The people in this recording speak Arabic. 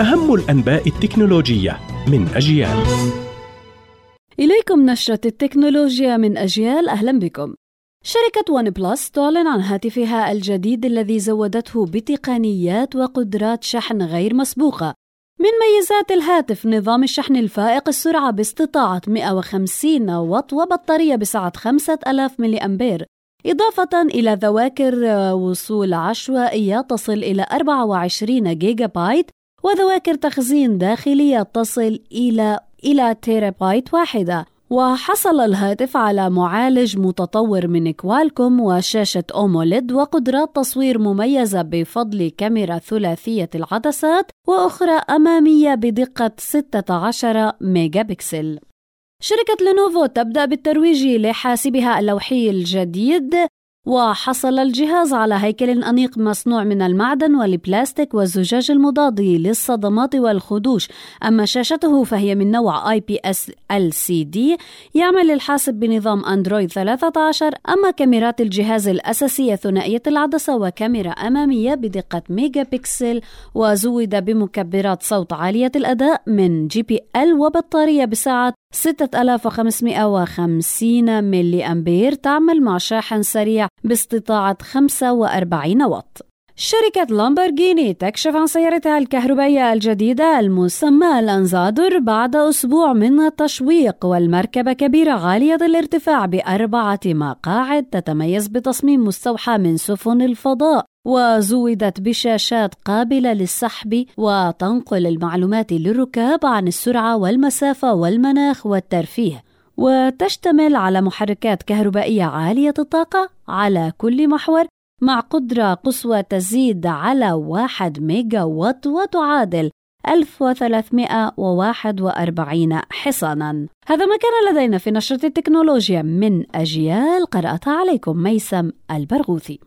أهم الأنباء التكنولوجية من أجيال. إليكم نشرة التكنولوجيا من أجيال. أهلا بكم. شركة ون بلس تعلن عن هاتفها الجديد الذي زودته بتقنيات وقدرات شحن غير مسبوقة. من ميزات الهاتف نظام الشحن الفائق السرعة باستطاعة 150 واط وبطارية بسعة 5000 ملي أمبير إضافة إلى ذواكر وصول عشوائية تصل إلى 24 جيجا بايت وذواكر تخزين داخلية تصل إلى إلى تيرا بايت واحدة. وحصل الهاتف على معالج متطور من كوالكوم وشاشة AMOLED وقدرات تصوير مميزة بفضل كاميرا ثلاثية العدسات وأخرى أمامية بدقة 16 ميجا بكسل شركة لينوفو تبدأ بالترويج لحاسبها اللوحي الجديد. وحصل الجهاز على هيكل أنيق مصنوع من المعدن والبلاستيك والزجاج المضاد للصدمات والخدوش. أما شاشته فهي من نوع IPS LCD يعمل الحاسب بنظام أندرويد 13 أما كاميرات الجهاز الأساسية ثنائية العدسة وكاميرا أمامية بدقة ميجا بكسل وزود بمكبرات صوت عالية الأداء من JBL وبطارية بسعة 6550 ملي أمبير تعمل مع شاحن سريع باستطاعة 45 واط. شركة لامبورغيني تكشف عن سيارتها الكهربائية الجديدة المسمى الأنزادور بعد أسبوع من التشويق والمركبة كبيرة عالية الارتفاع بأربعة مقاعد تتميز بتصميم مستوحى من سفن الفضاء. وزودت بشاشات قابلة للسحب وتنقل المعلومات للركاب عن السرعة والمسافة والمناخ والترفيه. وتشتمل على محركات كهربائية عالية الطاقة على كل محور مع قدرة قصوى تزيد على 1 ميجا وات وتعادل 1341 حصانا هذا ما كان لدينا في نشرة التكنولوجيا من أجيال قرأتها عليكم ميسم البرغوثي.